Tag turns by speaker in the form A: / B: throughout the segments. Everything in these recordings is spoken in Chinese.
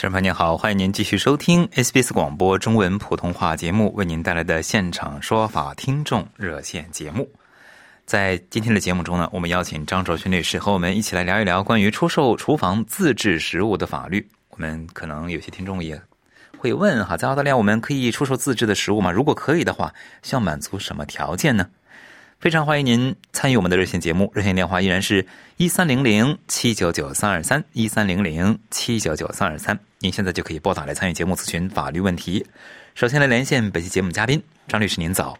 A: 听众朋友您好，欢迎您继续收听 SBS 广播中文普通话节目为您带来的现场说法听众热线节目。在今天的节目中呢，我们邀请张卓勋律师和我们一起来聊一聊关于出售厨房自制食物的法律。我们可能有些听众也会问哈，在澳大利亚我们可以出售自制的食物吗？如果可以的话，需要满足什么条件呢？非常欢迎您参与我们的热线节目，热线电话依然是一三零零七九九三二三一三零零七九九三二三。您现在就可以拨打来参与节目咨询法律问题。首先来连线本期节目嘉宾张律师，您早。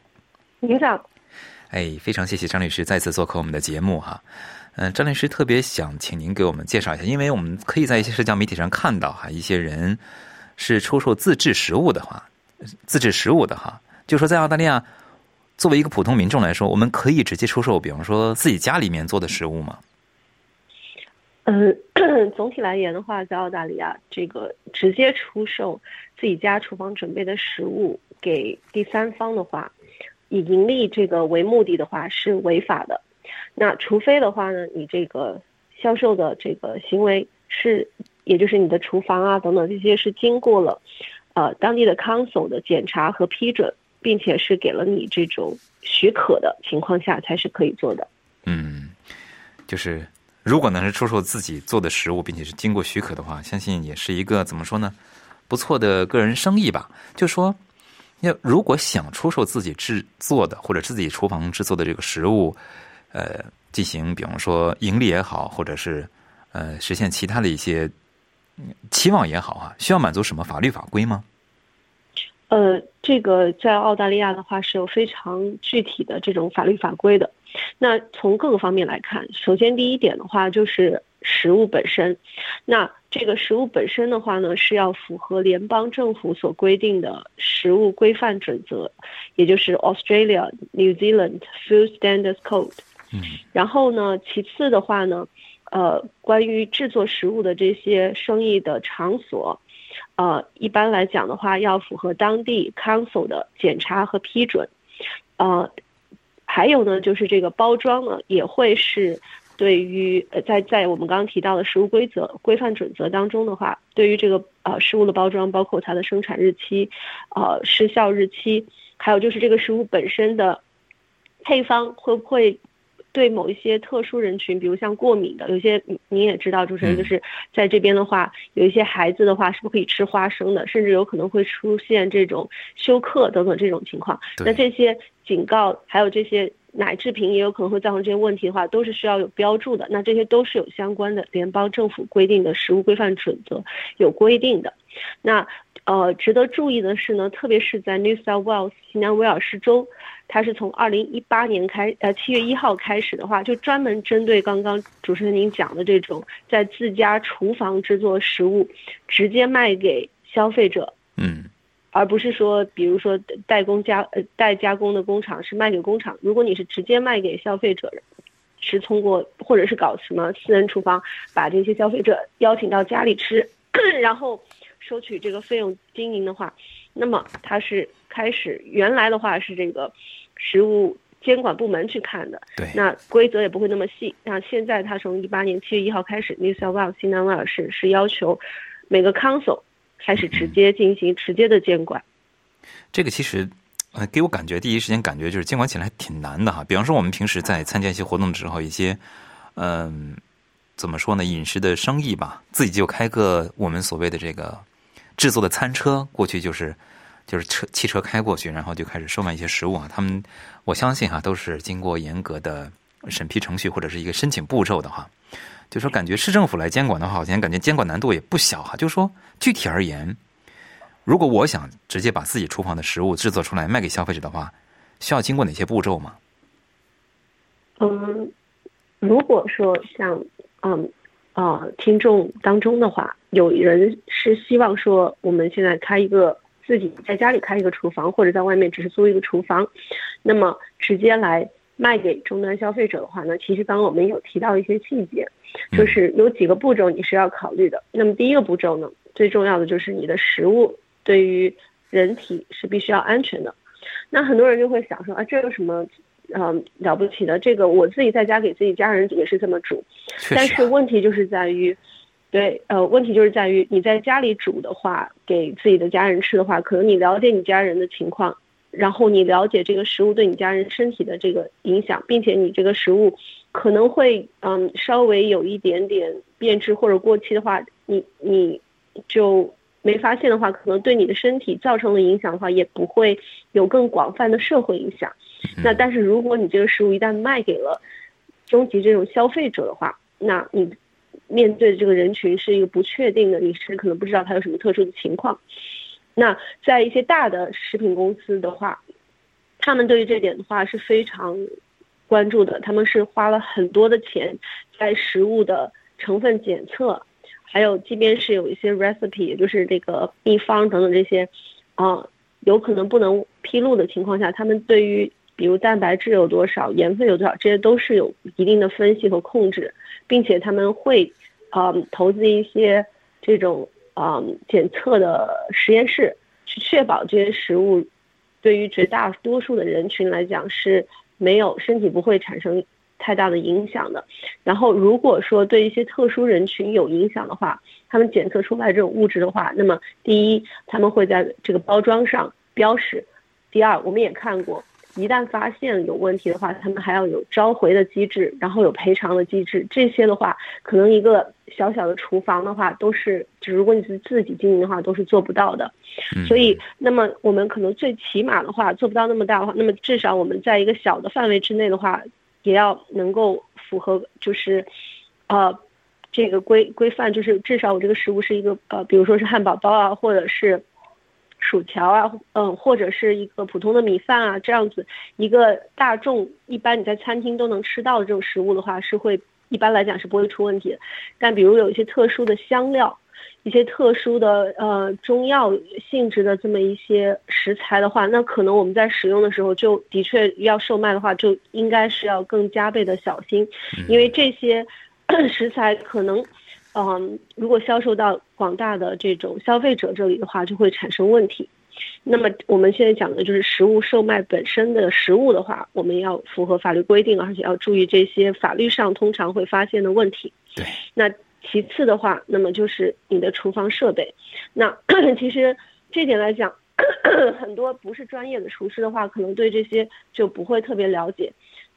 B: 您早。
A: 哎，非常谢谢张律师再次做客我们的节目哈。嗯，张律师特别想请您给我们介绍一下，因为我们可以在一些社交媒体上看到哈，一些人是出售自制食物的话，自制食物的哈，就说在澳大利亚。作为一个普通民众来说，我们可以直接出售，比方说自己家里面做的食物吗？
B: 嗯，总体来言的话，在澳大利亚，这个直接出售自己家厨房准备的食物给第三方的话，以盈利这个为目的的话是违法的。那除非的话呢，你这个销售的这个行为是，也就是你的厨房啊等等这些是经过了呃当地的 council 的检查和批准。并且是给了你这种许可的情况下，才是可以做的。
A: 嗯，就是如果能是出售自己做的食物，并且是经过许可的话，相信也是一个怎么说呢？不错的个人生意吧。就说要如果想出售自己制作的或者自己厨房制作的这个食物，呃，进行比方说盈利也好，或者是呃实现其他的一些期望也好啊，需要满足什么法律法规吗？
B: 呃，这个在澳大利亚的话是有非常具体的这种法律法规的。那从各个方面来看，首先第一点的话就是食物本身。那这个食物本身的话呢，是要符合联邦政府所规定的食物规范准则，也就是 Australia New Zealand Food Standards Code。
A: 嗯。
B: 然后呢，其次的话呢，呃，关于制作食物的这些生意的场所。呃，一般来讲的话，要符合当地 council 的检查和批准。呃，还有呢，就是这个包装呢，也会是对于呃，在在我们刚刚提到的食物规则规范准则当中的话，对于这个呃食物的包装，包括它的生产日期、呃失效日期，还有就是这个食物本身的配方会不会。对某一些特殊人群，比如像过敏的，有些您也知道，主持人就是在这边的话，有一些孩子的话是不可以吃花生的，甚至有可能会出现这种休克等等这种情况。那这些警告还有这些奶制品也有可能会造成这些问题的话，都是需要有标注的。那这些都是有相关的联邦政府规定的食物规范准则有规定的。那呃，值得注意的是呢，特别是在 New South Wales 西南威尔士州。它是从二零一八年开，呃，七月一号开始的话，就专门针对刚刚主持人您讲的这种在自家厨房制作食物，直接卖给消费者，
A: 嗯，
B: 而不是说，比如说代工加呃代加工的工厂是卖给工厂，如果你是直接卖给消费者，是通过或者是搞什么私人厨房，把这些消费者邀请到家里吃，然后收取这个费用经营的话，那么它是开始原来的话是这个。食物监管部门去看的，
A: 对，
B: 那规则也不会那么细。那现在它从一八年七月一号开始，New South Wales 新南威尔士是要求每个 council 开始直接进行直接的监管。
A: 这个其实呃给我感觉第一时间感觉就是监管起来挺难的哈。比方说我们平时在参加一些活动的时候，一些嗯怎么说呢饮食的生意吧，自己就开个我们所谓的这个制作的餐车，过去就是。就是车汽车开过去，然后就开始售卖一些食物啊。他们我相信哈，都是经过严格的审批程序或者是一个申请步骤的哈。就说感觉市政府来监管的话，好像感觉监管难度也不小哈。就说具体而言，如果我想直接把自己厨房的食物制作出来卖给消费者的话，需要经过哪些步骤吗？
B: 嗯，如果说像嗯啊听众当中的话，有人是希望说我们现在开一个自己在家里开一个厨房，或者在外面只是租一个厨房，那么直接来卖给终端消费者的话呢，其实刚刚我们有提到一些细节，就是有几个步骤你是要考虑的。那么第一个步骤呢，最重要的就是你的食物对于人体是必须要安全的。那很多人就会想说啊，这有什么？嗯，了不起的，这个我自己在家给自己家人也是这么煮，但是问题就是在于，对，呃，问题就是在于你在家里煮的话，给自己的家人吃的话，可能你了解你家人的情况，然后你了解这个食物对你家人身体的这个影响，并且你这个食物可能会嗯稍微有一点点变质或者过期的话，你你就。没发现的话，可能对你的身体造成的影响的话，也不会有更广泛的社会影响。那但是如果你这个食物一旦卖给了终极这种消费者的话，那你面对的这个人群是一个不确定的，你是可能不知道他有什么特殊的情况。那在一些大的食品公司的话，他们对于这点的话是非常关注的，他们是花了很多的钱在食物的成分检测。还有，即便是有一些 recipe，也就是这个秘方等等这些，啊，有可能不能披露的情况下，他们对于比如蛋白质有多少、盐分有多少，这些都是有一定的分析和控制，并且他们会，啊，投资一些这种啊检测的实验室，去确保这些食物对于绝大多数的人群来讲是没有身体不会产生。太大的影响的，然后如果说对一些特殊人群有影响的话，他们检测出来这种物质的话，那么第一，他们会在这个包装上标识；第二，我们也看过，一旦发现有问题的话，他们还要有召回的机制，然后有赔偿的机制。这些的话，可能一个小小的厨房的话，都是，就如果你是自己经营的话，都是做不到的。所以，那么我们可能最起码的话，做不到那么大的话，那么至少我们在一个小的范围之内的话。也要能够符合，就是，呃，这个规规范，就是至少我这个食物是一个呃，比如说是汉堡包啊，或者是薯条啊，嗯，或者是一个普通的米饭啊，这样子一个大众一般你在餐厅都能吃到的这种食物的话，是会一般来讲是不会出问题的。但比如有一些特殊的香料。一些特殊的呃中药性质的这么一些食材的话，那可能我们在使用的时候就的确要售卖的话，就应该是要更加倍的小心，因为这些 食材可能，嗯，如果销售到广大的这种消费者这里的话，就会产生问题。那么我们现在讲的就是食物售卖本身的食物的话，我们要符合法律规定，而且要注意这些法律上通常会发现的问题。
A: 对，
B: 那。其次的话，那么就是你的厨房设备。那 其实这点来讲，很多不是专业的厨师的话，可能对这些就不会特别了解。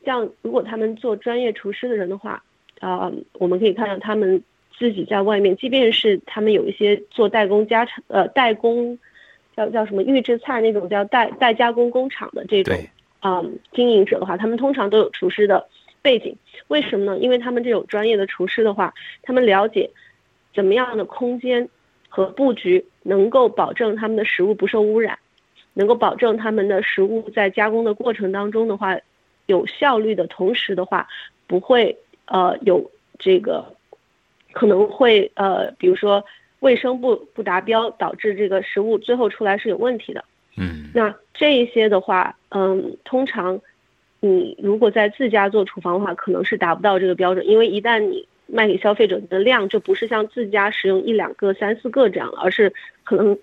B: 像如果他们做专业厨师的人的话，啊，我们可以看到他们自己在外面，即便是他们有一些做代工家产呃代工，叫叫什么预制菜那种叫代代加工工厂的这种啊经营者的话，他们通常都有厨师的。背景为什么呢？因为他们这种专业的厨师的话，他们了解怎么样的空间和布局能够保证他们的食物不受污染，能够保证他们的食物在加工的过程当中的话有效率的同时的话，不会呃有这个可能会呃比如说卫生不不达标，导致这个食物最后出来是有问题的。
A: 嗯，
B: 那这一些的话，嗯，通常。你如果在自家做厨房的话，可能是达不到这个标准，因为一旦你卖给消费者的量就不是像自家使用一两个、三四个这样，而是可能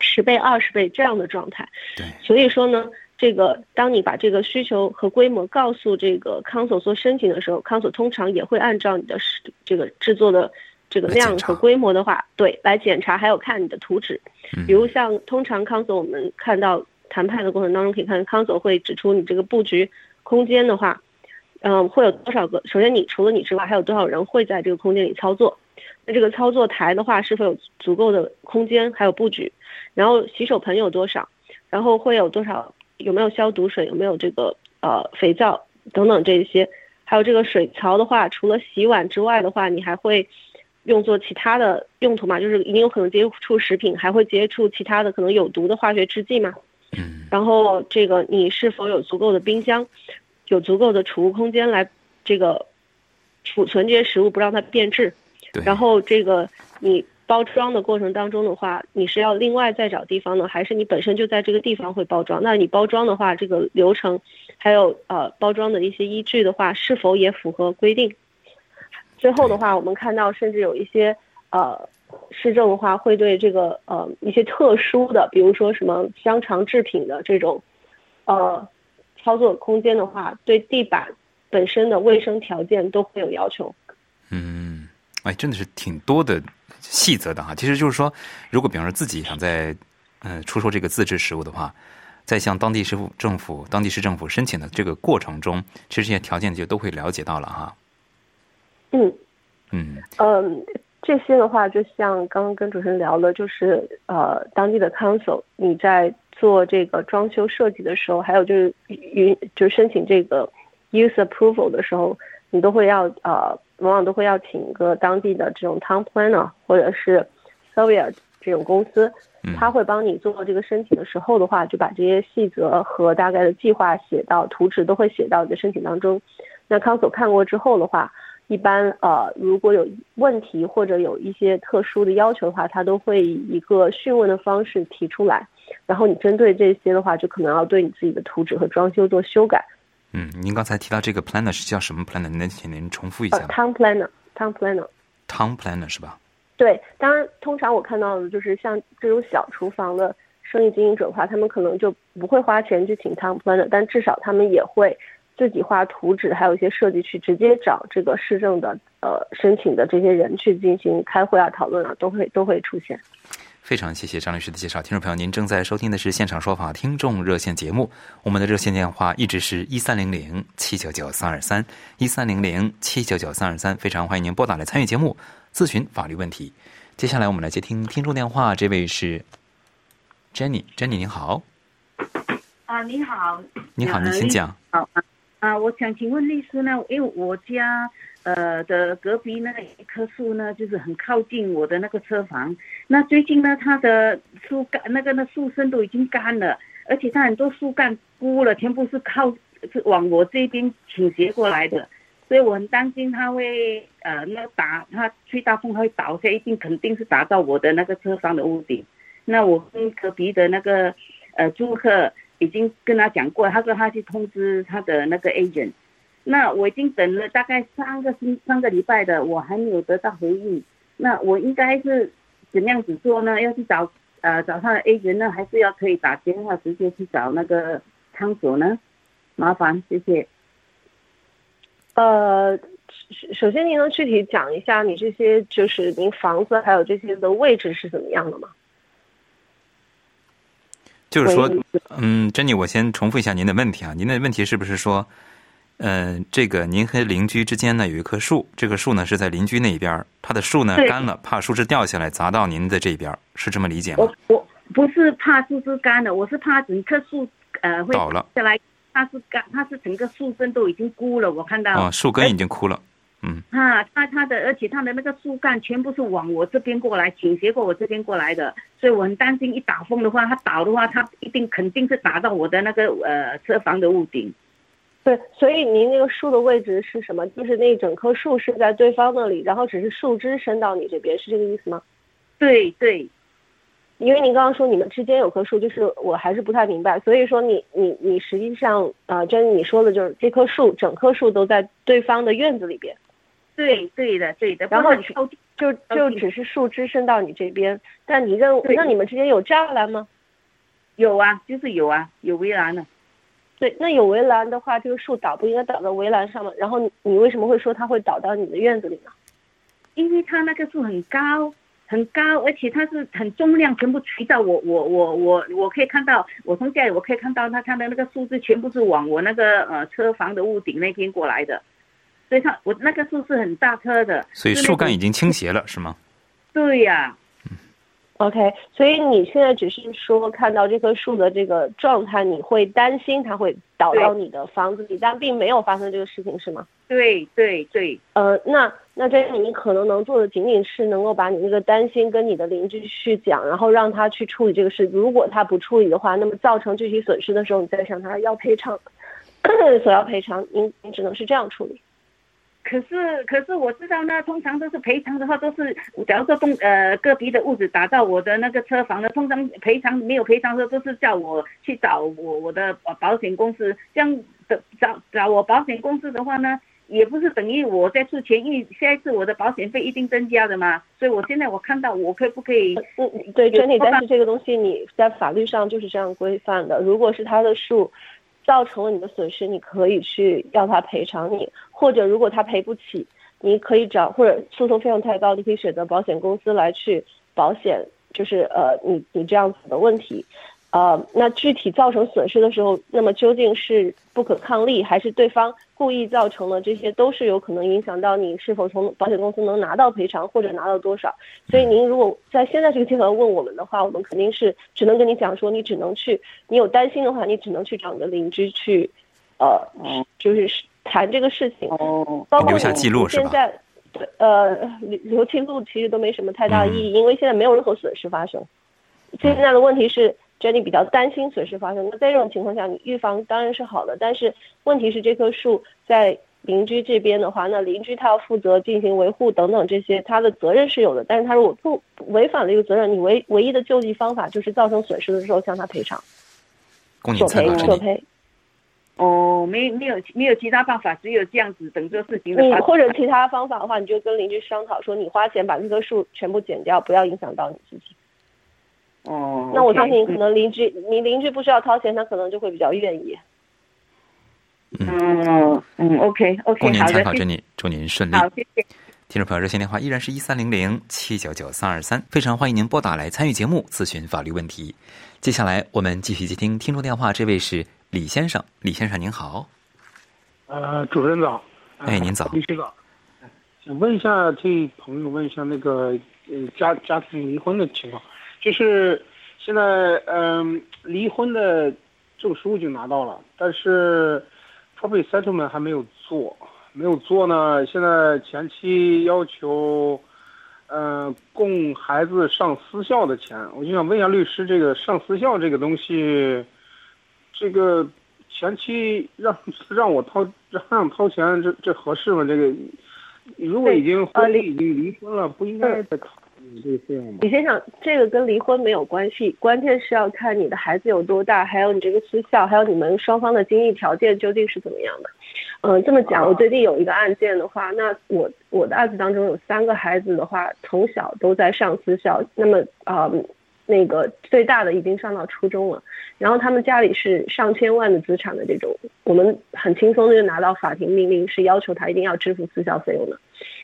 B: 十倍、二十倍这样的状态。
A: 对，
B: 所以说呢，这个当你把这个需求和规模告诉这个康所做申请的时候，康所通常也会按照你的这个制作的这个量和规模的话，对，来检查，还有看你的图纸。比如像通常康所我们看到。谈判的过程当中，可以看康总会指出你这个布局空间的话，嗯，会有多少个？首先，你除了你之外，还有多少人会在这个空间里操作？那这个操作台的话，是否有足够的空间还有布局？然后洗手盆有多少？然后会有多少？有没有消毒水？有没有这个呃肥皂等等这些？还有这个水槽的话，除了洗碗之外的话，你还会用作其他的用途吗？就是一定有可能接触食品，还会接触其他的可能有毒的化学制剂吗？
A: 嗯
B: 然后这个你是否有足够的冰箱，有足够的储物空间来这个储存这些食物，不让它变质。
A: 对，
B: 然后这个你包装的过程当中的话，你是要另外再找地方呢，还是你本身就在这个地方会包装？那你包装的话，这个流程还有呃包装的一些依据的话，是否也符合规定？最后的话，我们看到甚至有一些呃市政的话，会对这个呃一些特殊的，比如说什么香肠制品的这种呃操作空间的话，对地板本身的卫生条件都会有要求。
A: 嗯，哎，真的是挺多的细则的哈。其实就是说，如果比方说自己想在呃出售这个自制食物的话，在向当地市府政府、当地市政府申请的这个过程中，其实这些条件就都会了解到了哈。
B: 嗯。
A: 嗯
B: 嗯，这些的话，就像刚刚跟主持人聊的，就是呃，当地的 council，你在做这个装修设计的时候，还有就是允就是申请这个 use approval 的时候，你都会要呃，往往都会要请一个当地的这种 town planner 或者是 surveyor 这种公司，
A: 嗯
B: 他会帮你做这个申请的时候的话，就把这些细则和大概的计划写到图纸都会写到你的申请当中。那 council 看过之后的话，一般呃，如果有问题或者有一些特殊的要求的话，他都会以一个讯问的方式提出来，然后你针对这些的话，就可能要对你自己的图纸和装修做修改。
A: 嗯，您刚才提到这个 planner 是叫什么 planner？能请您重复一
B: 呃
A: 下吗
B: ，town planner，town planner。
A: ？town planner 是吧？
B: 对，当然，通常我看到的就是像这种小厨房的生意经营者的话，他们可能就不会花钱去请 town planner，但至少他们也会自己画图纸，还有一些设计去直接找这个市政的呃申请的这些人去进行开会啊、讨论啊，都会都会出现。
A: 非常谢谢张律师的介绍，听众朋友，您正在收听的是现场说法听众热线节目，我们的热线电话一直是一三零零七九九三二三一三零零七九九三二三，非常欢迎您拨打来参与节目，咨询法律问题。接下来我们来接听听众电话，这位是 Jenny，Jenny 您好，
C: 啊，你好，
A: 你好，
C: 呃
A: 您请讲。
C: 好啊啊，我想请问律师呢，因为我家呃的隔壁那一棵树呢，就是很靠近我的那个车房。那最近呢，它的树干那个那树身都已经干了，而且它很多树干枯了，全部是靠是往我这边倾斜过来的，所以我很担心它会呃那打它吹大风它会倒下，一定肯定是打到我的那个车房的屋顶。那我跟隔壁的那个呃租客已经跟他讲过，他说他去通知他的那个 agent。那我已经等了大概三个星三个礼拜的，我还没有得到回应。那我应该是怎样子做呢？要去找呃找他的 agent 呢，还是要可以打电话直接去找那个仓主呢？麻烦，谢谢。
B: 呃，首首先您能具体讲一下你这些就是您房子还有这些的位置是怎么样的吗？
A: 就是说，嗯，Jenny，我先重复一下您的问题啊。您的问题是不是说，呃，这个您和邻居之间呢有一棵树，这棵树呢是在邻居那一边儿，它的树呢干了，怕树枝掉下来砸到您的这边儿，是这么理解吗
C: 我？我不是怕树枝干了，我是怕整棵树呃会
A: 倒了
C: 下来。它是干，它是整个树根都已经枯了，我看到。
A: 啊，树根已经枯了。嗯
C: 啊，它它的，而且它的那个树干全部是往我这边过来，倾斜过我这边过来的，所以我很担心，一打风的话，它倒的话，它一定肯定是打到我的那个呃车房的屋顶。
B: 对，所以您那个树的位置是什么？就是那整棵树是在对方那里，然后只是树枝伸到你这边，是这个意思吗？
C: 对对，
B: 因为您刚刚说你们之间有棵树，就是我还是不太明白。所以说你你你实际上呃，真你说的就是这棵树整棵树都在对方的院子里边，
C: 对对的对的，
B: 然后就就只是树枝伸到你这边，但你认
C: 对
B: 那你们之间有栅栏吗？
C: 有啊，就是有啊，有围栏的。
B: 对，那有围栏的话，这个树倒不应该倒到围栏上吗？然后你你为什么会说它会倒到你的院子里呢？
C: 因为它那个树很高，很高，而且它是很重量，全部垂到我我我我我可以看到，我从家里我可以看到它它的那个树枝全部是往我那个呃车房的屋顶那边过来的，所以它我那个树是很大棵的，
A: 所以树干已经倾斜了，是吗？
C: 对呀、
B: OK，所以你现在只是说看到这棵树的这个状态，你会担心它会倒到你的房子里，但并没有发生这个事情，是吗？
C: 对对对，
B: 呃，那那这你可能能做的仅仅是能够把你那个担心跟你的邻居去讲，然后让他去处理这个事。如果他不处理的话，那么造成具体损失的时候，你再向他要赔偿，索要赔偿，您您只能是这样处理。
C: 可是，可是我知道呢，通常都是赔偿的话，都是假如说东呃个别的屋子打到我的那个车房的，通常赔偿没有赔偿的都是叫我去找我我的保险公司，这样的找找我保险公司的话呢，也不是等于我在付钱，因为下一次我的保险费一定增加的嘛，所以我现在我看到我可不可以？
B: 嗯，对，整体但是这个东西你在法律上就是这样规范的，如果是他的树。造成了你的损失，你可以去要他赔偿你，或者如果他赔不起，你可以找或者诉讼费用太高，你可以选择保险公司来去保险，就是呃你你这样子的问题。呃，那具体造成损失的时候，那么究竟是不可抗力，还是对方故意造成的？这些都是有可能影响到你是否从保险公司能拿到赔偿，或者拿到多少。所以您如果在现在这个阶段问我们的话，我们肯定是只能跟你讲说，你只能去，你有担心的话，你只能去找你的邻居去，呃，就是谈这个事情。
C: 哦，
A: 留下记录是
B: 吧？现在，呃，留留记录其实都没什么太大的意义，因为现在没有任何损失发生。现在的问题是。Jenny 比较担心损失发生，那在这种情况下，你预防当然是好的，但是问题是这棵树在邻居这边的话，那邻居他要负责进行维护等等这些，他的责任是有的，但是他如果不违反了一个责任，你唯唯一的救济方法就是造成损失的时候向他赔偿，索赔索赔。
C: 哦，没没有没有其他办法，只有这样子等这事情的
B: 你或者其他方法的话，你就跟邻居商讨说，你花钱把这棵树全部剪掉，不要影响到你自己。
C: 哦，
B: 那我相信可能邻居，你邻居不需要掏钱，他可能就会比较愿意。
C: 嗯嗯，OK OK，
A: 供您参考，祝您祝您顺利。
C: 好，谢谢。
A: 听众朋友，热线电话依然是一三零零七九九三二三，非常欢迎您拨打来参与节目咨询法律问题。接下来我们继续接听听众电话，这位是李先生，李先生您好。
D: 呃，主持人早。
A: 哎，您早。
D: 律师早。想问一下，替朋友问一下那个呃家家庭离婚的情况。就是现在，嗯，离婚的证书已经拿到了，但是 property settlement 还没有做，没有做呢。现在前妻要求，嗯，供孩子上私校的钱，我就想问一下律师，这个上私校这个东西，这个前妻让让我掏让让掏钱，这这合适吗？这个如果已经婚已经离婚了，不应该再掏。
B: 李先生，这个跟离婚没有关系，关键是要看你的孩子有多大，还有你这个私校，还有你们双方的经济条件究竟是怎么样的。嗯，这么讲，我最近有一个案件的话，那我我的案子当中有三个孩子的话，从小都在上私校，那么啊，那个最大的已经上到初中了，然后他们家里是上千万的资产的这种，我们很轻松的就拿到法庭命令，是要求他一定要支付私校费用的。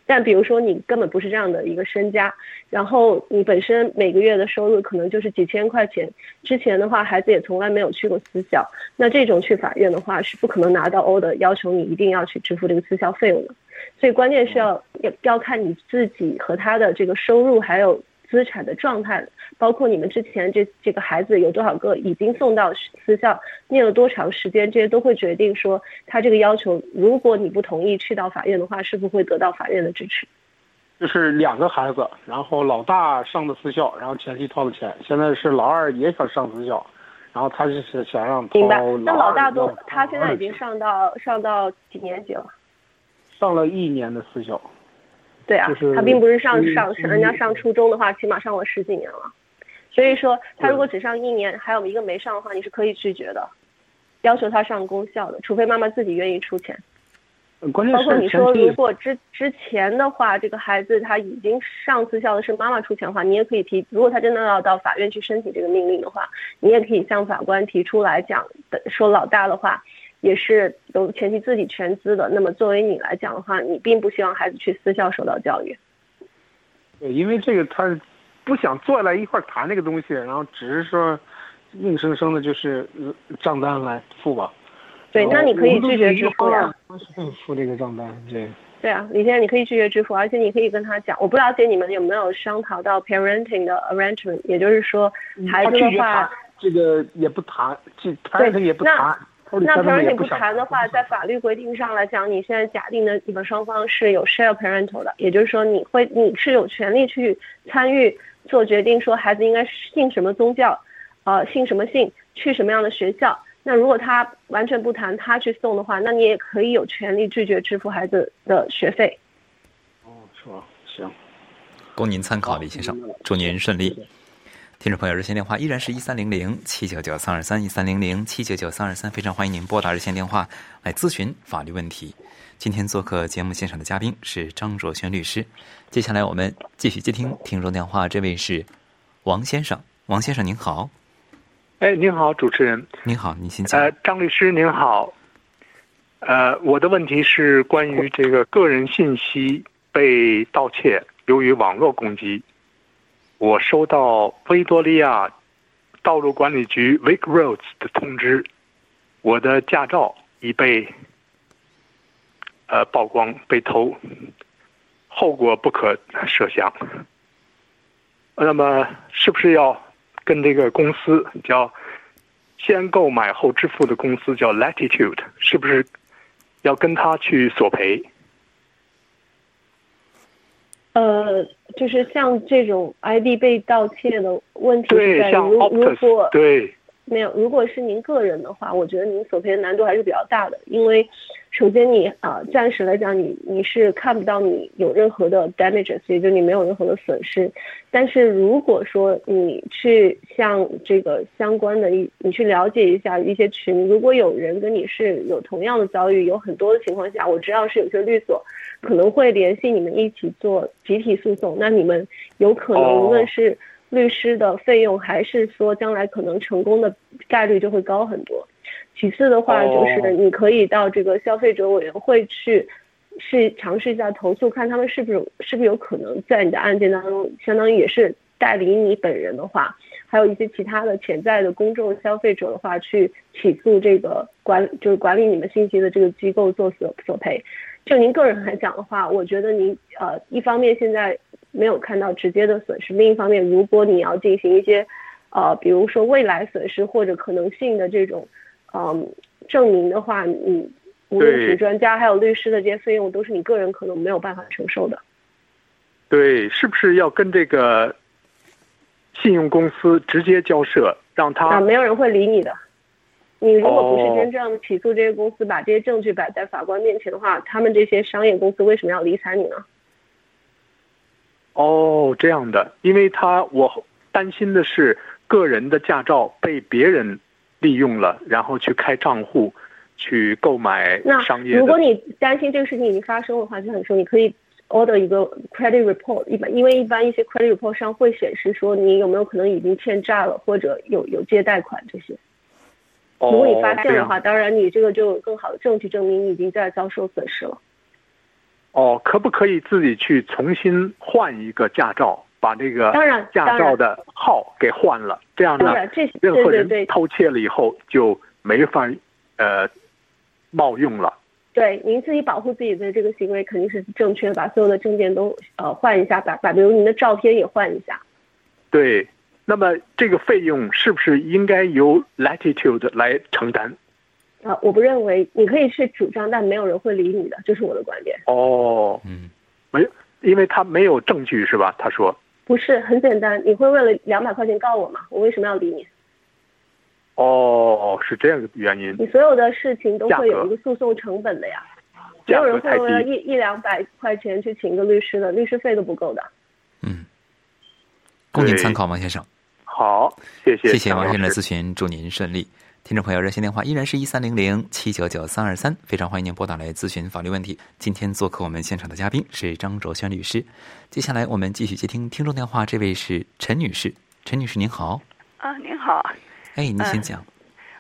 B: 但比如说你根本不是这样的一个身家，然后你本身每个月的收入可能就是几千块钱，之前的话孩子也从来没有去过私校，那这种去法院的话是不可能拿到 order 要求你一定要去支付这个私校费用的，所以关键是要要要看你自己和他的这个收入还有。资产的状态，包括你们之前这这个孩子有多少个已经送到私校，念了多长时间，这些都会决定说他这个要求，如果你不同意去到法院的话，是不会得到法院的支持。
D: 就是两个孩子，然后老大上的私校，然后前期掏的钱，现在是老二也想上私校，然后他就是想让
B: 明白。那老大都他现在已经上到上到几年级了？
D: 上了一年的私校。
B: 对啊，他并不是上上上人家上初中的话，起码上了十几年了。所以说，他如果只上一年，还有一个没上的话，你是可以拒绝的，要求他上公校的，除非妈妈自己愿意出钱。
D: 关键
B: 包括你说，如果之之前的话，这个孩子他已经上私校的是妈妈出钱的话，你也可以提。如果他真的要到法院去申请这个命令的话，你也可以向法官提出来讲，说老大的话。也是由前期自己全资的。那么作为你来讲的话，你并不希望孩子去私校受到教育。
D: 对，因为这个他不想坐下来一块谈这个东西，然后只是说硬生生的就是账单来付吧。
B: 对，那你可以拒绝支付呀。
D: 付这个账单，对。
B: 对啊，李先生，你可以拒绝支付，而且你可以跟他讲，我不了解你们有没有商讨到 parenting 的 arrangement，也就是说孩子的话，
D: 这个也不谈，这 parenting 也不谈。
B: 那
D: 他说他们也
B: parenting 不谈的话，在法律规定上来讲，你现在假定的你们双方是有 share parental 的，也就是说你会你是有权利去参与做决定，说孩子应该信什么宗教，呃，信什么信，去什么样的学校。那如果他完全不谈，他去送的话，那你也可以有权利拒绝支付孩子的学费。
D: 哦，是吧？行，
A: 供您参考，李先生祝您顺利。听众朋友，热线电话依然是一三零零七九九三二三一三零零七九九三二三，非常欢迎您拨打热线电话来咨询法律问题。今天做客节目现场的嘉宾是张卓轩律师。接下来我们继续接听听众电话，这位是王先生，王先生您好，
E: 哎，您好，主持人。
A: 您好，您请讲。
E: 呃，张律师您好。呃，我的问题是关于这个个人信息被盗窃，由于网络攻击，我收到维多利亚道路管理局 Vic Roads 的通知，我的驾照已被呃曝光被偷，后果不可设想。那么，是不是要跟这个公司叫先购买后支付的公司叫 Latitude，是不是要跟他去索赔？
B: 呃，就是像这种 ID 被盗窃的问题在如如果
E: 对，
B: 没有，如果是您个人的话，我觉得您索赔的难度还是比较大的，因为首先你啊、暂时来讲你你是看不到你有任何的 damages，也就是你没有任何的损失。但是如果说你去向这个相关的一，你去了解一下一些群，如果有人跟你是有同样的遭遇，有很多的情况下，我知道是有些律所可能会联系你们一起做集体诉讼，那你们有可能无论是律师的费用，还是说将来可能成功的概率就会高很多。其次的话，就是你可以到这个消费者委员会去试尝试一下投诉，看他们是不是是不是有可能在你的案件当中，相当于也是代理你本人的话，还有一些其他的潜在的公众消费者的话，去起诉这个管就是管理你们信息的这个机构做索索赔。就您个人来讲的话，我觉得您呃一方面现在没有看到直接的损失，另一方面如果你要进行一些呃比如说未来损失或者可能性的这种嗯、证明的话，你无论是专家还有律师的这些费用都是你个人可能没有办法承受的。
E: 对，是不是要跟这个信用公司直接交涉，让他
B: 啊，没有人会理你的。你如果不
E: 哦
B: 是真正起诉这些公司，把这些证据摆在法官面前的话，他们这些商业公司为什么要理睬你呢？
E: 哦这样的？因为他我担心的是个人的驾照被别人利用了，然后去开账户，去购买
B: 那
E: 商业的。
B: 如果你担心这个事情已经发生的话，就很说你可以 order 一个 credit report，一般因为一般一些 credit report 上会显示说你有没有可能已经欠债了，或者有有借贷款这些。
E: 哦
B: 如果你发现的话，当然你这个就有更好的证据证明你已经在遭受损失了。
E: 哦，可不可以自己去重新换一个驾照，把这个驾照的号给换了？这样呢任何人偷窃了以后就没法呃冒用了。
B: 对，您自己保护自己的这个行为肯定是正确的，把所有的证件都呃换一下，把把比如您的照片也换一下。
E: 对，那么这个费用是不是应该由 Latitude 来承担？
B: 啊、我不认为你可以去主张，但没有人会理你的，这是我的观点。
E: 哦，
A: 嗯，
E: 没，因为他没有证据是吧？他说，
B: 不是很简单，你会为了两百块钱告我吗？我为什么要理你？
E: 哦，是这样的原因。
B: 你所有的事情都会有一个诉讼成本的呀，没
E: 价
B: 有
E: 格太
B: 人会为了
E: 低，
B: 一一两百块钱去请个律师的，律师费都不够的。
A: 嗯，供您参考，王先生。
E: 好，谢谢，
A: 谢谢王先生的咨询，祝您顺利。听众朋友，热线电话依然是一三零零七九九三二三，非常欢迎您拨打来咨询法律问题。今天做客我们现场的嘉宾是张卓轩律师。接下来我们继续接听听众电话，这位是陈女士，陈女士您好，
F: 啊，您好，
A: 哎，您请
F: 嗯
A: 讲。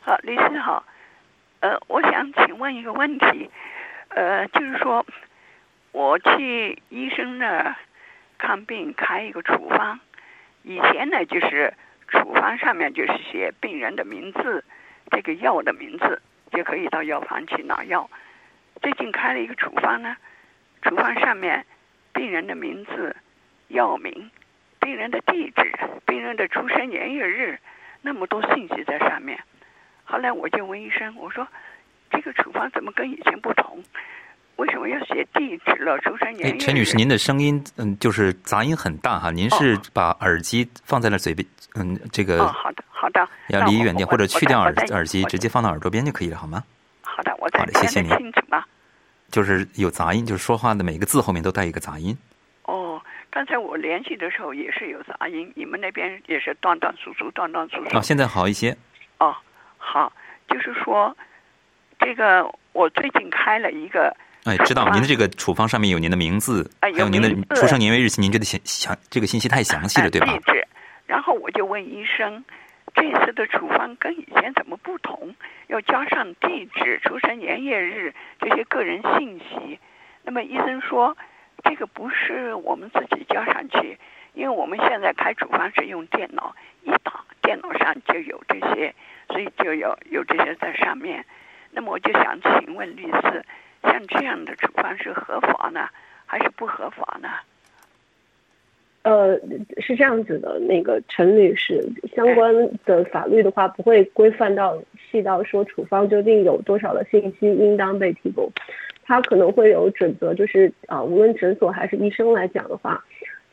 F: 好，律师好，呃，我想请问一个问题，呃，就是说，我去医生那儿看病开一个处方，以前呢就是处方上面就是写病人的名字，这个药的名字，就可以到药房去拿药。最近开了一个处方呢，处方上面病人的名字、药名、病人的地址、病人的出生年月日，那么多信息在上面。后来我就问医生，我说这个处方怎么跟以前不同？为什么要写地址了？出生年？
A: 陈女士，您的声音嗯，就是杂音很大哈。您是
F: 哦
A: 把耳机放在了嘴边，嗯，这个
F: 哦，好的，好的。
A: 要离远点，或者去掉耳耳机，直接放到耳朵边就可以了，好吗？
F: 好的，我再
A: 好的谢谢您
F: 清楚吗？
A: 就是有杂音，就是说话的每个字后面都带一个杂音。
F: 哦，刚才我联系的时候也是有杂音，你们那边也是断断续续，断断续续。
A: 哦，现在好一些。
F: 哦，好，就是说，这个我最近开了一个，
A: 哎，知道您的这个处方上面有您的名字，
F: 哎
A: 还有您的出生年月日期，您觉得详详这个信息太详细了，
F: 呃
A: 对吧？
F: 地址，然后我就问医生，这次的处方跟以前怎么不同？要加上地址、出生年月日这些个人信息。那么医生说，这个不是我们自己加上去，因为我们现在开处方是用电脑，一打电脑上就有这些，所以就有有这些在上面。那么我就想请问律师，像这样的处方是合法呢，还是不合法呢？
B: 呃，是这样子的，那个陈女士，相关的法律的话不会规范到细到说处方究竟有多少的信息应当被提供，它可能会有准则，就是啊、无论诊所还是医生来讲的话，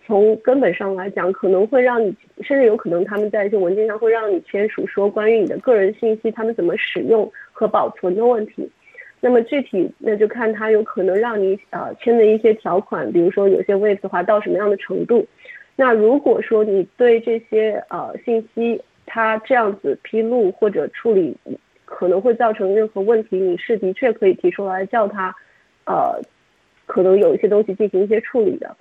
B: 从根本上来讲，可能会让你，甚至有可能他们在一些文件上会让你签署说关于你的个人信息他们怎么使用和保存的问题。那么具体那就看他有可能让你呃签的一些条款，比如说有些 waive 的话到什么样的程度。那如果说你对这些呃信息它这样子披露或者处理可能会造成任何问题，你是的确可以提出来叫他呃可能有一些东西进行一些处理的。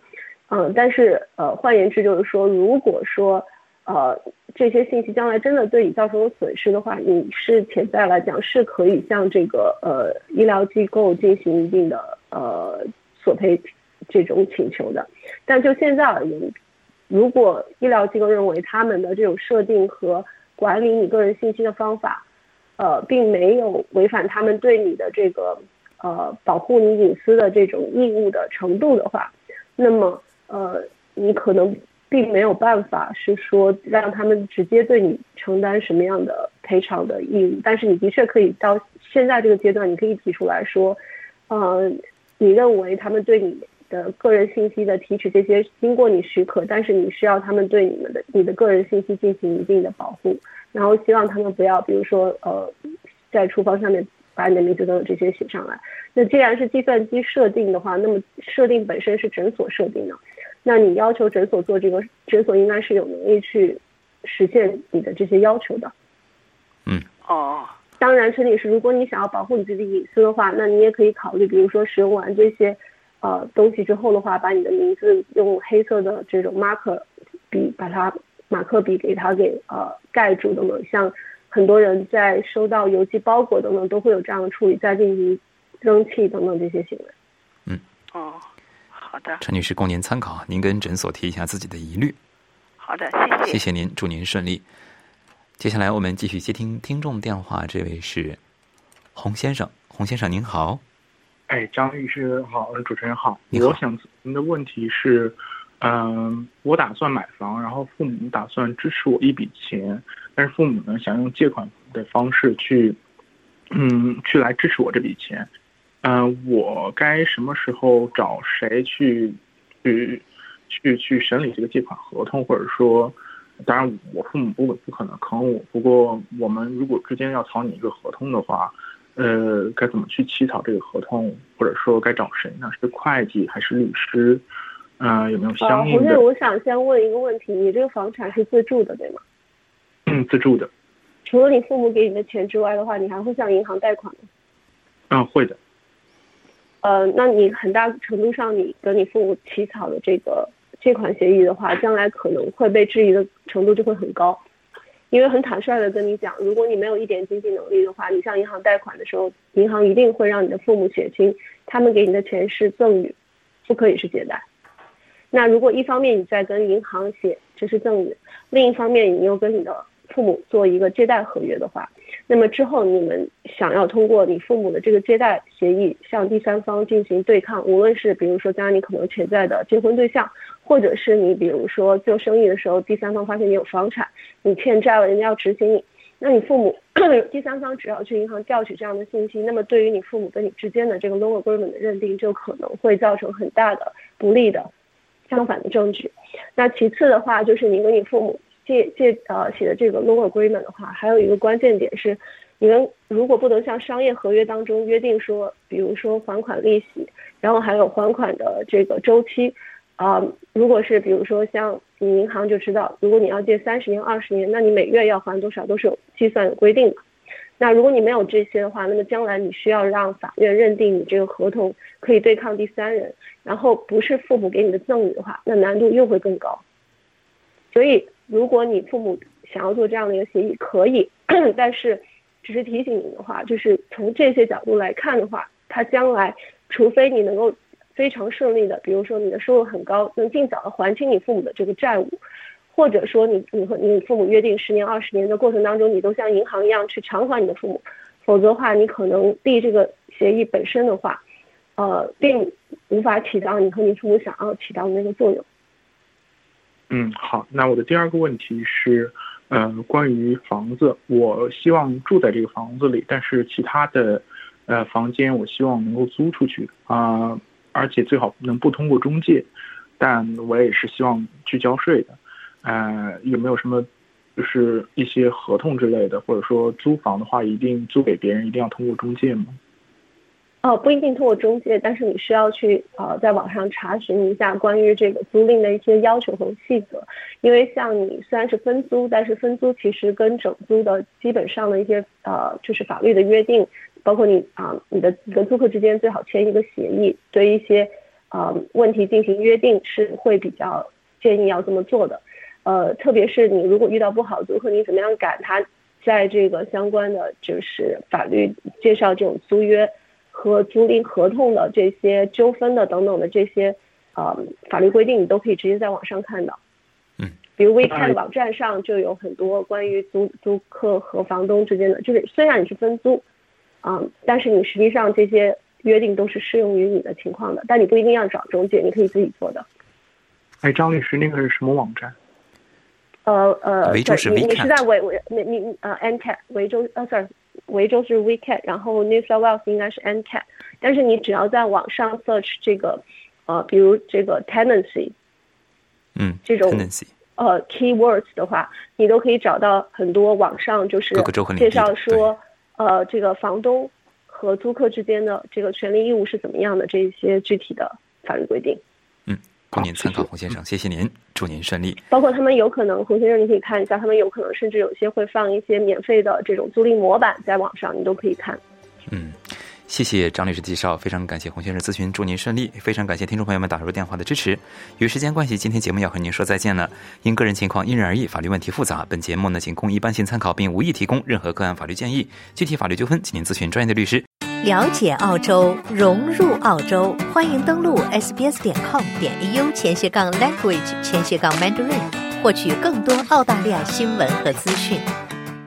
B: 嗯，但是呃换言之就是说，如果说呃这些信息将来真的对你造成了损失的话，你是潜在来讲是可以向这个呃医疗机构进行一定的呃索赔这种请求的。但就现在而言，如果医疗机构认为他们的这种设定和管理你个人信息的方法，呃，并没有违反他们对你的这个呃保护你隐私的这种义务的程度的话，那么呃，你可能并没有办法是说让他们直接对你承担什么样的赔偿的义务，但是你的确可以到现在这个阶段，你可以提出来说，呃，你认为他们对你的个人信息的提取这些经过你许可，但是你需要他们对你们的你的个人信息进行一定的保护，然后希望他们不要，比如说呃，在处方上面把你的名字等等这些写上来。那既然是计算机设定的话，那么设定本身是诊所设定的，那你要求诊所做这个，诊所应该是有能力去实现你的这些要求的。
F: 嗯哦，
B: 当然，陈女士，如果你想要保护你自己隐私的话，那你也可以考虑，比如说使用完这些呃东西之后的话，把你的名字用黑色的这种 marker 笔把它马克笔给它给呃盖住等等。像很多人在收到邮寄包裹等等都会有这样的处理，再进行扔弃等等这些行为。
F: 哦，好的，
A: 陈女士供您参考，您跟诊所提一下自己的疑虑。
F: 好的，谢谢。
A: 谢谢您，祝您顺利。接下来我们继续接听听众电话，这位是洪先生，洪先生您好。
G: 哎，张律师好，呃主持人好。
A: 你好
G: 我想您的问题是，嗯、我打算买房，然后父母打算支持我一笔钱，但是父母呢想用借款的方式去，嗯，去来支持我这笔钱。嗯、我该什么时候找谁去去去去审理这个借款合同，或者说，当然我父母不不可能坑我，不过我们如果之间要草拟一个合同的话，呃，该怎么去起草这个合同，或者说该找谁呢？是会计还是律师？呃，有没有
B: 呃，
G: 相应的
B: 洪先生，我想先问一个问题，你这个房产是自住的对吗？
G: 嗯自住的？
B: 除了你父母给你的钱之外的话，你还会向银行贷款吗？
G: 嗯，会的。
B: 呃，那你很大程度上，你跟你父母起草的这个借款协议的话，将来可能会被质疑的程度就会很高，因为很坦率的跟你讲，如果你没有一点经济能力的话，你向银行贷款的时候，银行一定会让你的父母写清，他们给你的钱是赠与，不可以是借贷。那如果一方面你在跟银行写这是赠与，另一方面你又跟你的父母做一个借贷合约的话，那么之后你们想要通过你父母的这个借贷协议向第三方进行对抗，无论是比如说将来你可能潜在的结婚对象，或者是你比如说做生意的时候，第三方发现你有房产，你欠债了，人家要执行你，那你父母 第三方只要去银行调取这样的信息，那么对于你父母跟你之间的这个 loan agreement 的认定，就可能会造成很大的不利的相反的证据。那其次的话，就是你跟你父母借借呃写的这个 loan agreement 的话，还有一个关键点是，你们如果不能像商业合约当中约定说，比如说还款利息，然后还有还款的这个周期。啊，如果是比如说像你银行就知道，如果你要借三十年、二十年，那你每月要还多少都是有计算有规定的。那如果你没有这些的话，那么将来你需要让法院认定你这个合同可以对抗第三人，然后不是父母给你的赠与的话，那难度又会更高。所以，如果你父母想要做这样的一个协议，可以，但是只是提醒你的话，就是从这些角度来看的话，他将来除非你能够。非常顺利的，比如说你的收入很高，能尽早的还清你父母的这个债务，或者说你你和你父母约定十年二十年的过程当中，你都像银行一样去偿还你的父母，否则的话，你可能立这个协议本身的话，呃，并无法起到你和你父母想要起到的那个作用。
G: 嗯，好，那我的第二个问题是，呃，关于房子，我希望住在这个房子里，但是其他的，呃，房间我希望能够租出去啊。而且最好能不通过中介，但我也是希望去交税的。呃，有没有什么就是一些合同之类的，或者说租房的话，一定租给别人一定要通过中介吗？
B: 哦，不一定通过中介，但是你需要去呃在网上查询一下关于这个租赁的一些要求和细则。因为像你虽然是分租，但是分租其实跟整租的基本上的一些呃就是法律的约定。包括你啊，你的几个租客之间最好签一个协议，对一些啊问题进行约定是会比较建议要这么做的。呃，特别是你如果遇到不好租客，你怎么样赶他在这个相关的就是法律介绍这种租约和租赁合同的这些纠纷的等等的这些呃法律规定，你都可以直接在网上看到。
A: 嗯，
B: 比如 WeChat 网站上就有很多关于租租客和房东之间的，就是虽然你是分租。啊，但是你实际上这些约定都是适用于你的情况的，但你不一定要找中介，你可以自己做的。
G: 哎，张律师，那个是什么网站？
B: 呃呃，
A: 维州是
B: 你你是在维维你你呃 NCAT 维州呃 sorry 维州是 WeCat，然后 New South Wales 应该是 NCAT，但是你只要在网上 search 这个呃比如这个 tenancy，
A: 嗯，
B: 这种呃 keywords 的话，你都可以找到很多网上就是介绍说。呃，这个房东和租客之间的这个权利义务是怎么样的？这些具体的法律规定。
A: 嗯，供您参考，洪先生，谢谢您，祝您顺利。
B: 包括他们有可能，洪先生你可以看一下，他们有可能甚至有些会放一些免费的这种租赁模板在网上，你都可以看。
A: 嗯。谢谢张律师介绍，非常感谢洪先生咨询，祝您顺利。非常感谢听众朋友们打入电话的支持。由于时间关系，今天节目要和您说再见了。因个人情况因人而异，法律问题复杂，本节目呢仅供一般性参考，并无意提供任何个案法律建议。具体法律纠纷，请您咨询专业的律师。
H: 了解澳洲，融入澳洲，欢迎登录 sbs 点 com 点 au 前斜杠 language 前斜杠 mandarin，获取更多澳大利亚新闻和资讯。